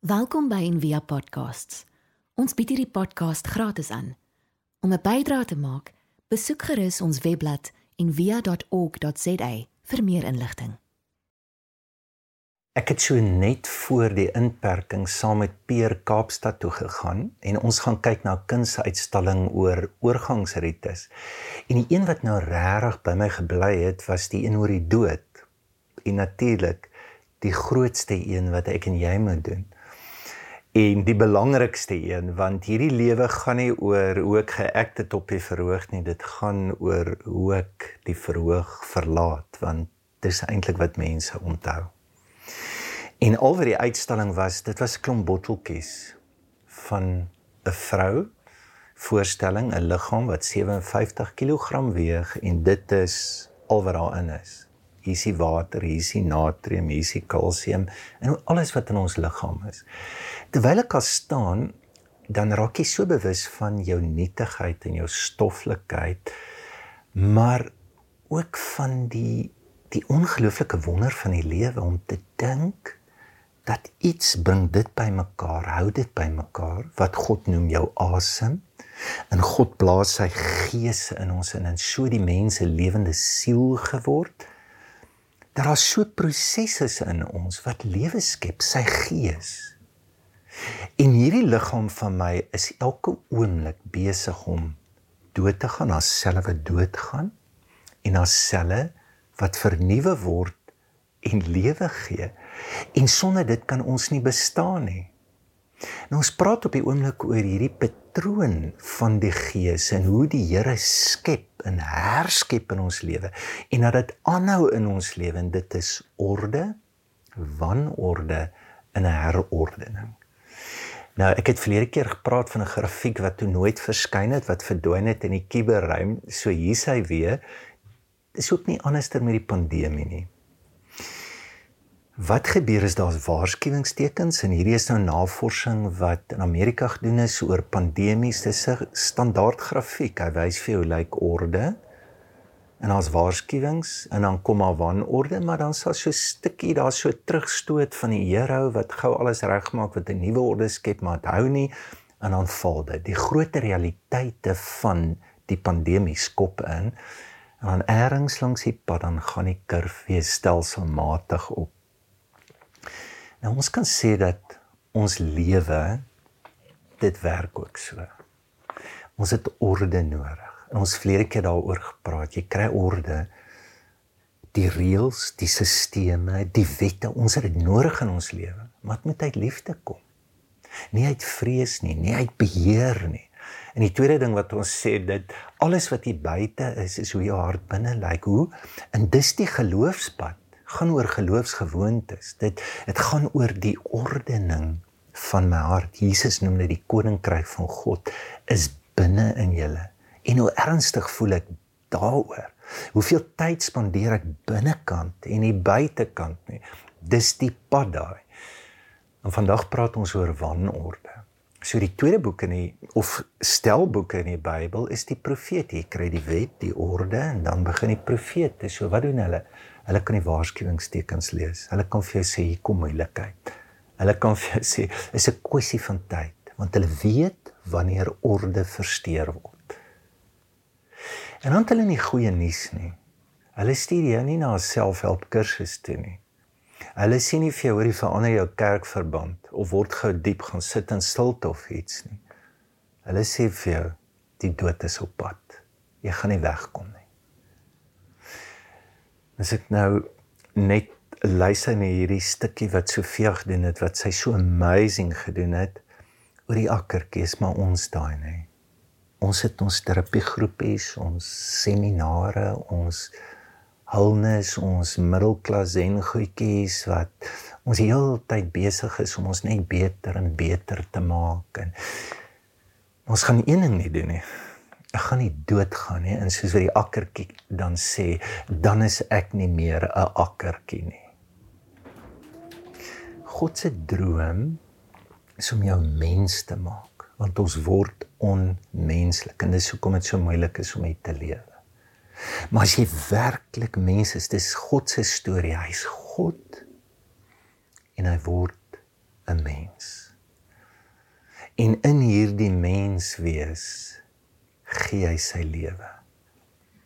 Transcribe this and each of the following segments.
Welkom by Envia Podcasts. Ons bied hierdie podcast gratis aan. Om 'n bydrae te maak, besoek gerus ons webblad en via.org.za vir meer inligting. Ek het so net voor die inperking saam met Peer Kaapstad toe gegaan en ons gaan kyk na 'n kunsuitstalling oor oorgangsrites. En die een wat nou regtig by my gebly het, was die een oor die dood. En natuurlik die grootste een wat ek en jy moet doen. En die belangrikste een want hierdie lewe gaan nie oor hoe ek geact het op die verhoog nie, dit gaan oor hoe ek die verhoog verlaat want dis eintlik wat mense onthou. En al wat die uitstalling was, dit was 'n klomp botteltjies van 'n vrou voorstelling, 'n liggaam wat 57 kg weeg en dit is al wat daarin is. Hier is die water, hier is die natrium, hier is die kalsium en alles wat in ons liggaam is. Terwyl ek daar staan, dan raak jy so bewus van jou nietigheid en jou stoffelikheid, maar ook van die die ongelooflike wonder van die lewe om te dink dat iets bring dit bymekaar, hou dit bymekaar wat God noem jou asem. En God blaas sy gees in ons in en so die mense lewende siel geword. Daar is so prosesse in ons wat lewe skep, sy gees. En hierdie liggaam van my is elke oomblik besig om dood te gaan, as selle wat doodgaan en as selle wat vernuwe word en lewe gee. En sonder dit kan ons nie bestaan nie. Nou ons praat op die oomblik oor hierdie patroon van die Gees en hoe die Here skep en herskep in ons lewe en dat dit aanhou in ons lewe en dit is orde, wanorde en 'n herordening. Nou ek het verlede keer gepraat van 'n grafiek wat toe nooit verskyn het wat verdwyn het in die kuberruim, so hier sy weer. Dis ook nie anderster met die pandemie nie. Wat gebeur is daar's waarskuwingstekens en hierdie is nou navorsing wat in Amerika gedoen is oor pandemies. Dis 'n standaard grafiek. Hy wys vir jou lyk like orde en daar's waarskuwings en dan kom maar wanorde, maar dan sal so 'n stukkie daar so terugstoot van die Here wat gou alles regmaak wat 'n nuwe orde skep, maar dit hou nie en dan val dit. Die groot realiteite van die pandemie skop in en dan eers langs die pad dan gaan die kurf weer stelselmatig op Nou ons kan sê dat ons lewe dit werk ook so. Ons het orde nodig. En ons vlere keer daaroor gepraat. Jy kry orde die reëls, die sisteme, die wette, ons het dit nodig in ons lewe, maar dit moet uit liefde kom. Nie uit vrees nie, nie uit beheer nie. En die tweede ding wat ons sê dit alles wat hier buite is is hoe jou hart binne lyk. Hoe? En dis die geloofspad gaan oor geloofsgewoontes. Dit dit gaan oor die ordening van my hart. Jesus noem dit die koninkryk van God is binne in julle. En hoe ernstig voel ek daaroor? Hoeveel tyd spandeer ek binnekant en nie buitekant nie? Dis die pad daai. En vandag praat ons oor wanorde. So die tweede boek in die of stelboeke in die Bybel is die profete. Jy kry die wet, die orde en dan begin die profete. So wat doen hulle? Hulle kan die waarskuwingstekens lees. Hulle kan vir jou sê hier kom moeilikheid. Hulle kan vir jou sê is 'n kwessie van tyd want hulle weet wanneer orde versteur word. En dan het hulle nie goeie nuus nie. Hulle stuur jou nie na 'n selfhelp kursus toe nie. Hulle sê nie vir jou hoor jy verander jou kerkverband of word gou diep gaan sit in stilte of iets nie. Hulle sê vir jou die dood is op pad. Jy gaan nie wegkom nie. As ek nou net luister na hierdie stukkie wat Sofia gedoen het wat sy so amazing gedoen het oor die akkertjies maar ons daai nê. Ons het ons terapiegroepies, ons seminare, ons hulnes, ons middelklas en goedjies wat ons heeltyd besig is om ons net beter en beter te maak en ons gaan een ding nie doen nie ek gaan nie doodgaan nie en soos wat die akkertjie dan sê dan is ek nie meer 'n akkertjie nie. God se droom is om jou mens te maak want ons word onmenslik en dis hoekom dit so moeilik is om te lewe. Maar as jy werklik mens is dis God se storie. Hy's God en hy word 'n mens. En in hierdie mens wees gee hy sy lewe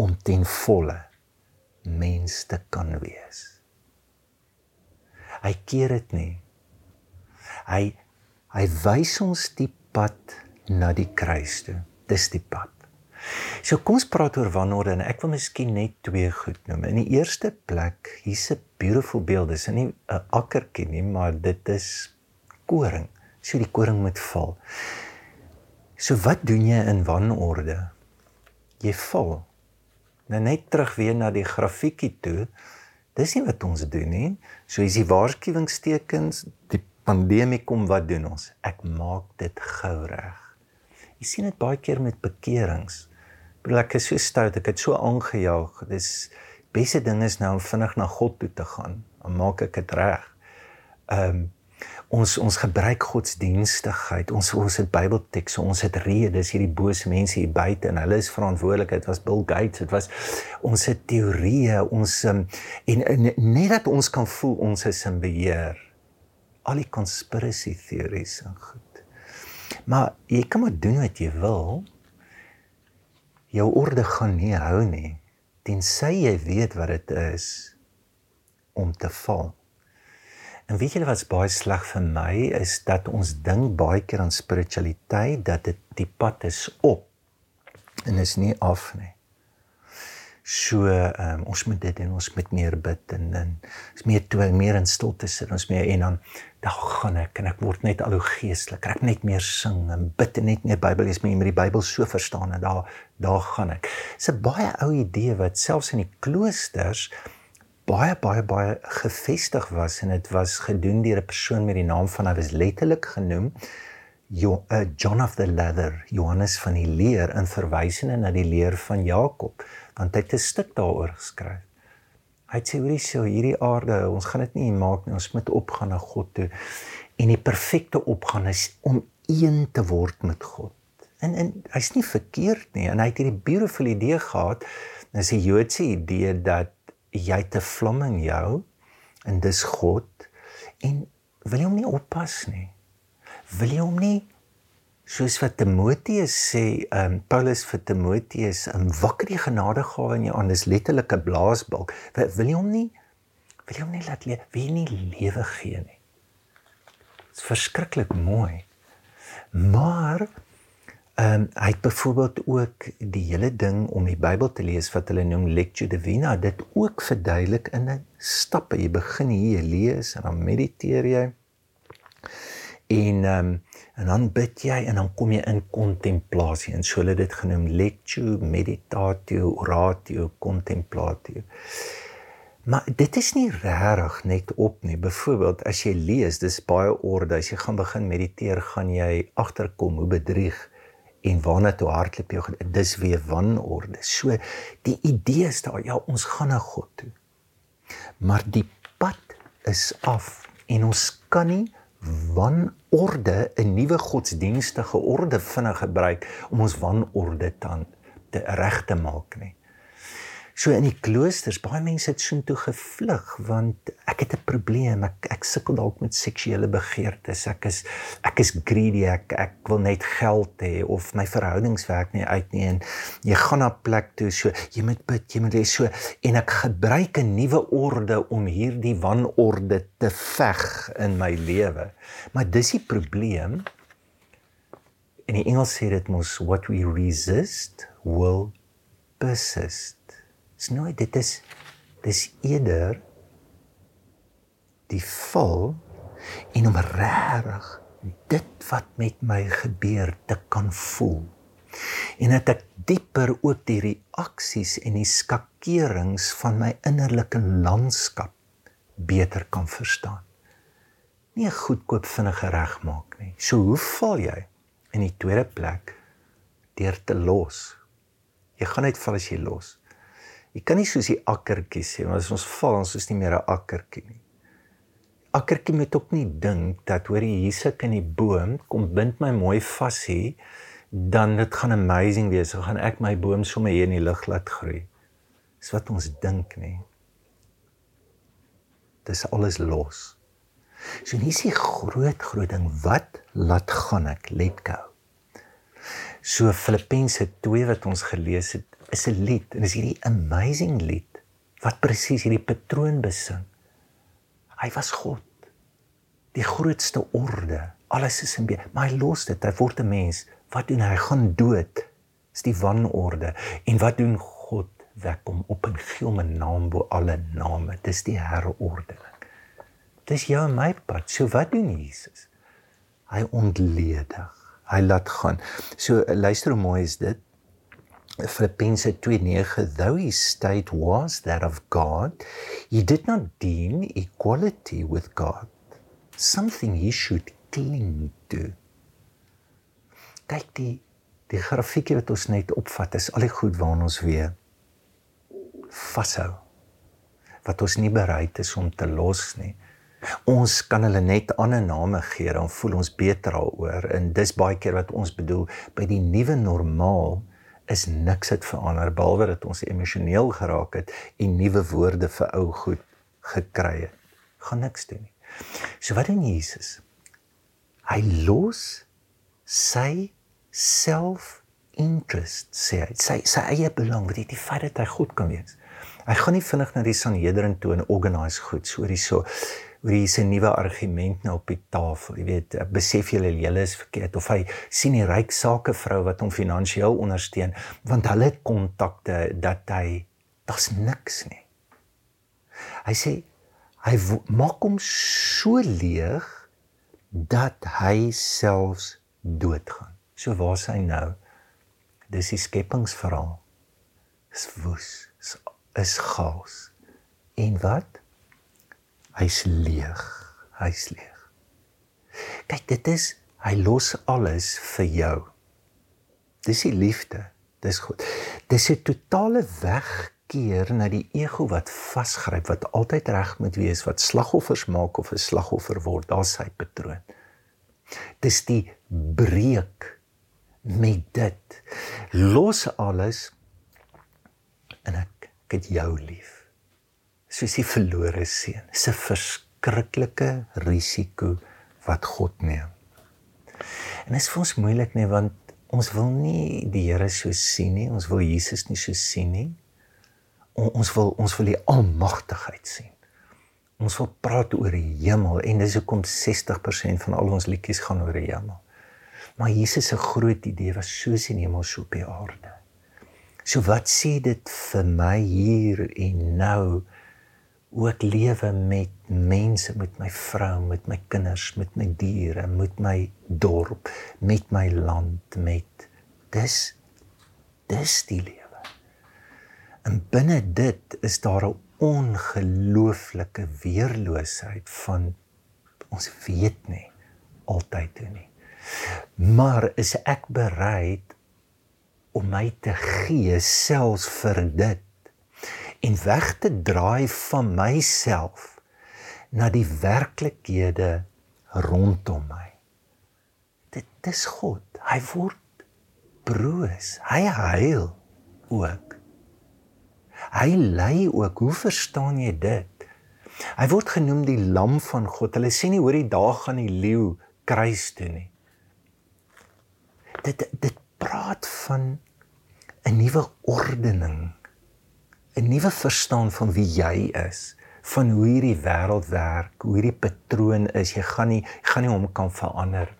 om ten volle mens te kan wees. Hy keer dit nie. Hy hy wys ons die pad na die kruis toe. Dis die pad. So kom ons praat oor wanorde en ek wil miskien net twee goed noem. In die eerste plek, hier's 'n beautiful beeld. Dis nie 'n akkertjie nie, maar dit is koring. So die koring moet val. So wat doen jy in wanorde? Jy val. Nou net terug weer na die grafiekie toe. Dis nie wat ons doen nie. So is die waarskuwingstekens, die pandemie kom wat doen ons? Ek maak dit gou reg. Jy sien dit baie keer met bekerings. Bedoel ek is so stout, ek het so aangejaag. Dis beste ding is nou om vinnig na God toe te gaan. Dan maak ek dit reg. Ehm um, ons ons gebruik godsdienstigheid. Ons ons het Bybeltekste, ons het redes hierdie bose mense hier buite en hulle is verantwoordelik. Dit was Bill Gates, dit was ons het teorieë, ons um, en, en net dat ons kan voel ons is in beheer. Al die conspiracy theories en goed. Maar jy kan maar doen wat jy wil jou orde gaan nie hou nie tensy jy weet wat dit is om te val. En weet julle wat's baie sleg vir my is dat ons dink baie keer aan spiritualiteit dat dit die pad is op en is nie af nie. So um, ons moet dit en ons moet meer bid en en is meer toe meer in stilte sit ons meer en dan dan gaan ek en ek word net al hoe geestelik. Ek net meer sing en bid en net meer Bybel lees, meer met die Bybel so verstaan en daar daar gaan ek. Dis 'n baie ou idee wat selfs in die kloosters baie baie baie gefestig was en dit was gedoen deur 'n persoon met die naam van hy was letterlik genoem Jo, uh, John of the Leather, Johannes van die leer in verwysende na die leer van Jakob want hy het 'n stuk daaroor geskryf. Hy sê hoorie so hierdie aarde, ons gaan dit nie maak nie, ons moet opgaan na God toe. En die perfekte opgaan is om een te word met God. En en hy's nie verkeerd nie en hy het hierdie beautiful idee gehad. Dis 'n Joodse idee dat jy te vlam in jou en dis God en wil jy hom nie oppas nie. Wil jy hom nie soos wat Timoteus sê, ehm um, Paulus vir Timoteus, ehm um, wakker die genadegawe in jou aan, dis letterlik 'n blaasbalk. Wil jy hom nie wil jy hom nie laat leef, wil jy nie lewe gee nie. Dit's verskriklik mooi. Maar ehm um, hy het byvoorbeeld ook die hele ding om die Bybel te lees wat hulle noem lectio divina, dit ook verduidelik in 'n stappe. Jy begin hier lees en dan mediteer jy. En ehm um, en dan bid jy en dan kom jy in kontemplasie en so hulle dit genoem lectio meditatio oratio contemplatio. Maar dit is nie regtig net op nie. Byvoorbeeld as jy lees, dis baie orde. As jy gaan begin mediteer, gaan jy agterkom hoe bedrieg en waarna toe hardloop jy. Dis weer wanorde. So die idee is daar, ja, ons gaan na God toe. Maar die pad is af en ons kan nie wanorde 'n nuwe godsdienstige orde vinnig gebruik om ons wanorde dan te reg te maak nie. So in die kloosters, baie mense het soontoe gevlug want ek het 'n probleem. Ek ek sukkel dalk met seksuele begeertes. Ek is ek is greedy. Ek ek wil net geld hê of my verhoudings werk nie uit nie en jy gaan na 'n plek toe so jy moet bid, jy moet hê so en ek gebruik 'n nuwe orde om hierdie wanorde te veg in my lewe. Maar dis die probleem. In die Engels sê dit mos what we resist will persist. Dis nooit dit is dis eerder die val en om regtig dit wat met my gebeur te kan voel. En dat ek dieper ook die reaksies en die skakerings van my innerlike landskap beter kan verstaan. Nie 'n goedkoop vinnige regmaak nie. So hoe val jy in die tweede plek deur te los? Jy gaan net val as jy los. Jy kan nie soos die akkertjie sê, want as ons val, ons is nie meer 'n akkertjie nie. Akkertjie moet ook nie dink dat hoor jy hier sit in die boom, kom bind my mooi vas hier, dan dit gaan amazing wees. Gaan ek my boom sommer hier in die lug laat groei. Dis wat ons dink nie. Dis alles los. So nie is die groot groot ding wat laat gaan ek let go. So Filippense 2 wat ons gelees het, is 'n lied en is hierdie amazing lied wat presies hierdie patroon besing. Hy was God. Die grootste orde. Alles is in beheer, maar hy los dit. Hy word 'n mens. Wat doen hy? Hy gaan dood. Dis die wanorde. En wat doen God? Wek hom op en gee hom 'n naam bo alle name. Dis die herordening. Dis jou en my pad. So wat doen Jesus? Hy ontledig. Hy laat gaan. So luister hoe mooi is dit. Filippense 2:9 Though his state was that of God, he did not deem equality with God something he should cling to. Kyk die die grafiekie wat ons net opvat is al die goed waarna ons weer vashou. Wat ons nie bereid is om te los nie. Ons kan hulle net ander name gee dan voel ons beter daaroor en dis baie keer wat ons bedoel by die nuwe normaal is niks het verander behalwe dat ons emosioneel geraak het en nuwe woorde vir ou goed gekry het. Gaan niks doen nie. So wat doen Jesus? Hy los sy self interest sê hy sy sy eie belang wat dit die feit dat hy goed kan wees. Hy gaan nie vinnig na die Sanhedrin toe en organise goed so hierso oor hier se nuwe argument nou op die tafel. Jy weet, besef julle julle is verkeerd of hy sien die ryk sakevrou wat hom finansiëel ondersteun want hulle het kontakte dat hy daar's niks nie. Hy sê hy maak hom so leeg dat hy selfs doodgaan. So waar is hy nou? Dis die skepingsverhaal. Dis woes, is, is chaos. En wat? Hy's leeg. Hy's leeg. Kyk, dit is hy los alles vir jou. Dis die liefde. Dis goed. Dis 'n totale wegkeer na die ego wat vasgryp, wat altyd reg moet wees, wat slagoffers maak of 'n slagoffer word. Daar's sy patroon. Dis die breek met dit. Los alles en ek ek het jou lief soos die verlore seun. Dis 'n verskriklike risiko wat God neem. En dit is vir ons moeilik nie want ons wil nie die Here so sien nie. Ons wil Jesus nie so sien nie. Ons wil ons wil die almagtigheid sien. Ons wil praat oor die hemel en dis hoekom 60% van al ons liedjies gaan oor die hemel. Maar Jesus se groot idee was soos in die hemel so op die aarde. So wat sê dit vir my hier en nou? Ook lewe met mense, met my vrou, met my kinders, met my diere, met my dorp, met my land, met dis dis die lewe. En binne dit is daar 'n ongelooflike weerloosheid van ons weet nie altyd toe nie. Maar is ek bereid om my te gee selfs vir dit en weg te draai van myself na die werklikhede rondom my. Dit is God. Hy word broos. Hy huil ook. Hy ly ook. Hoe verstaan jy dit? Hy word genoem die lam van God. Hulle sê nie hoor die dag gaan die leeu kruis toe nie. Dit dit praat van 'n nuwe ordening 'n nuwe verstaan van wie jy is, van hoe hierdie wêreld werk, hoe hierdie patroon is. Jy gaan nie jy gaan nie hom kan verander.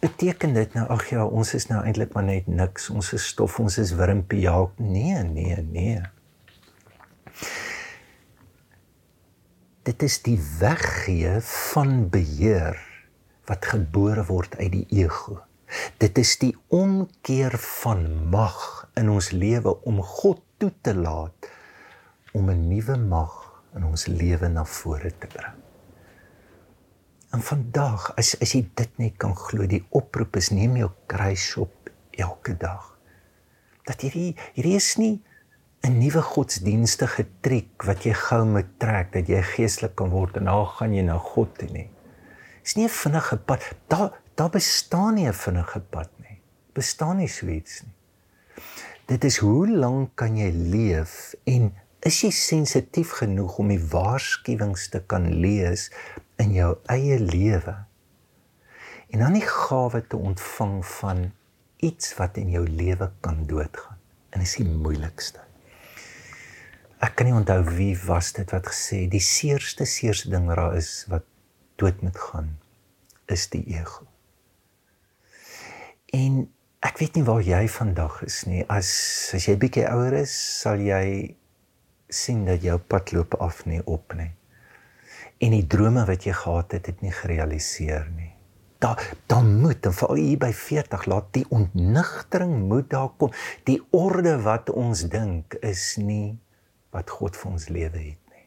Beteken dit nou ag ja, ons is nou eintlik maar net niks. Ons is stof, ons is wurmpie. Ja, nee, nee, nee. Dit is die weggee van beheer wat gebore word uit die ego. Dit is die omkeer van mag in ons lewe om God toe te laat om 'n nuwe mag in ons lewe na vore te bring. En vandag, as as jy dit net kan glo, die oproep is neem jou kruis op elke dag. Dat hierdie hierdie is nie 'n nuwe godsdienstige triek wat jy gou moet trek dat jy geestelik kan word en dan gaan jy na God toe nie. Dis nie 'n vinnige pad. Daar daar bestaan nie 'n vinnige pad nie. Bestaan nie so iets nie. Dit is hoe lank kan jy leef en is jy sensitief genoeg om die waarskuwings te kan lees in jou eie lewe? En dan die gawe te ontvang van iets wat in jou lewe kan doodgaan. En dit is die moeilikste. Ek kan nie onthou wie was dit wat gesê die seerste seerste ding wat daar is wat dood moet gaan is die ego. En ek weet nie waar jy vandag is nie. As as jy bietjie ouer is, sal jy sien dat jou pad loop af nie op nie. En die drome wat jy gehad het, het nie gerealiseer nie. Daar dan moet en veral hier by 40 laat die ontnigtering moet daar kom. Die orde wat ons dink is nie wat God vir ons lewe het nie.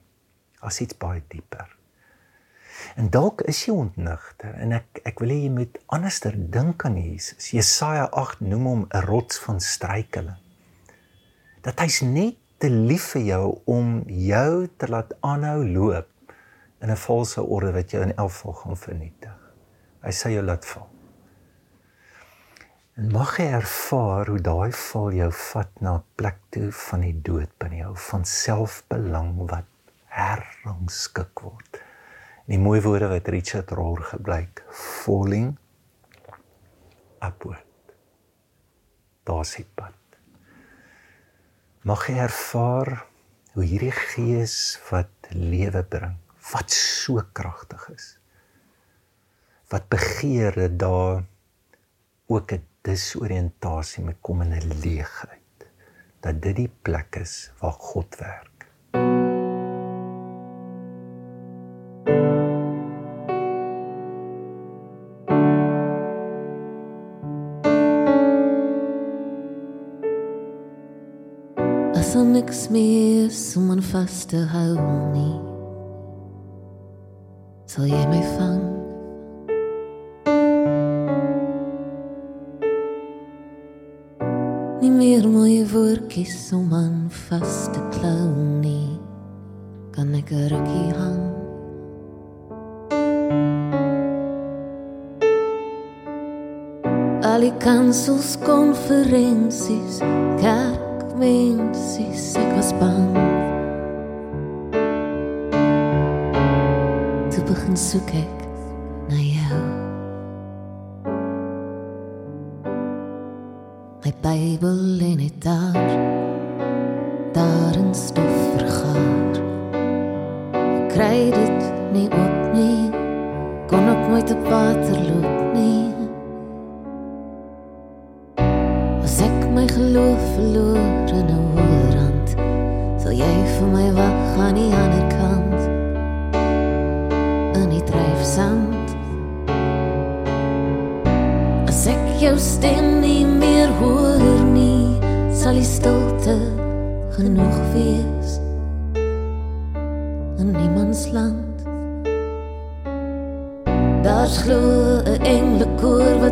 As iets baie dieper. En dalk is jy ontnigter en ek ek wil hê jy moet anderster dink aan Jesus. Jesaja 8 noem hom 'n rots van struikeling. Dat hy's net te lief vir jou om jou te laat aanhou loop in 'n valse orde wat jou in elk geval gaan vernietig. Hy sê jou laat val. En mag jy ervaar hoe daai val jou vat na 'n plek toe van die dood binne jou, van selfbelang wat herrangskik word die mooi woorde wat Richard Rohr gebruik falling upward. Daar's die pad. Mag jy ervaar hoe hierdie gees wat lewe bring wat so kragtig is wat begeer dat daar ook 'n disoriëntasie met kom in 'n leegheid dat dit die plek is waar God werk niks meer om aan vas te hou nie. Sal jy my vang? Nie meer mooie woordjies om aan vas te klou nie. Kan ek 'n rukkie hang? Al die kansels konferensies, kerk mensies ek was bang Toe begin soek ek na jou My Bybel in dit daar daar in stof vergaar. Kry dit nie op nie kon ek nooit op water loop nie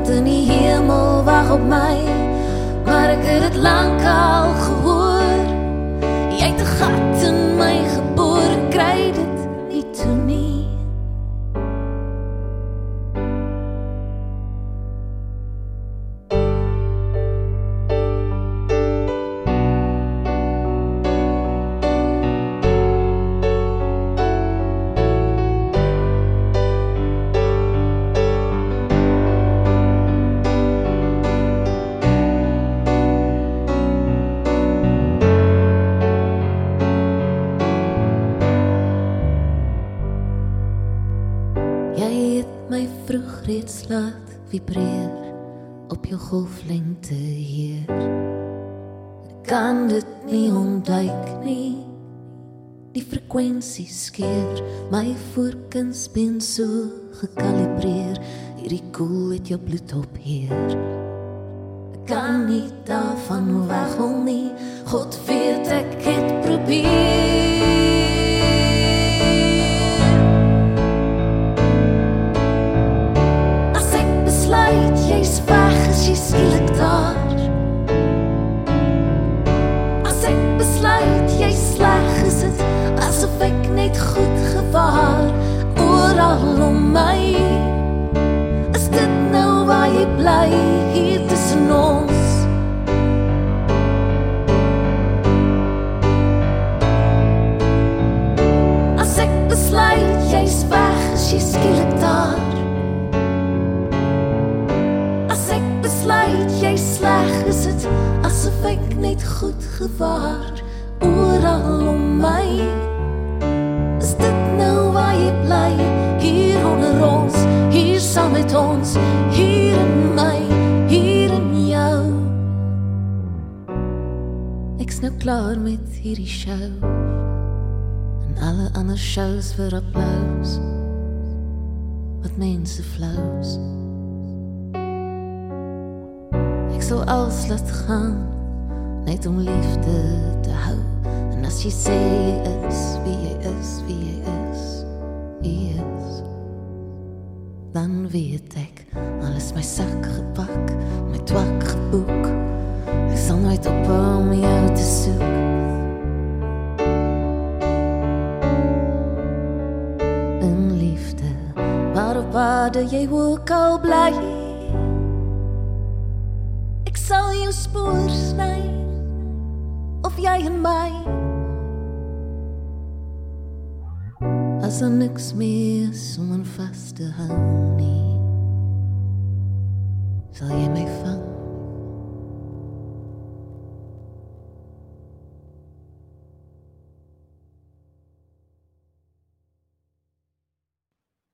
wat in die hemel wag op my maar ek het dit lank al gehoor reeds laat vibreer op jou golflengte hier. Kan dit nie ontduik nie. Die frekwensie skeer my voorkens bin so gekalibreer. Hierdie koel het jou bloed op hier. Kan nie daarvan weghol nie. God weet ek het probeer. sy skielik daar. As ek besluit jy sleg gesit, asof ek net goed gewaar oral om my. Is dit nou waar jy bly hier tussen ons? As ek besluit jy's weg, is jy skielik daar. Sleg is dit asof ek net goed gewaar oral om my. Is dit nou waar jy bly? Hier onder ons hier saam met ons hier in my hier in jou. Ek's nou klaar met hierdie show en alle ander shows vir applous wat mense flous ek sal alles laat gaan. Net om liefde te hou en as jy sê jy is wie jy is wie jy is jy is dan weet ek alles my sak gepak my twak geboek. Ek sal nooit op om jou te soek in liefde maar op waar jy ook al bly Ek sal jou spoor sny of jy en my As er niks meer om aan vas te hou nie Sal jy my vang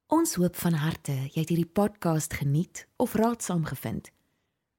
Ons hoop van harte jy het hierdie podcast geniet of raadsaam gevind.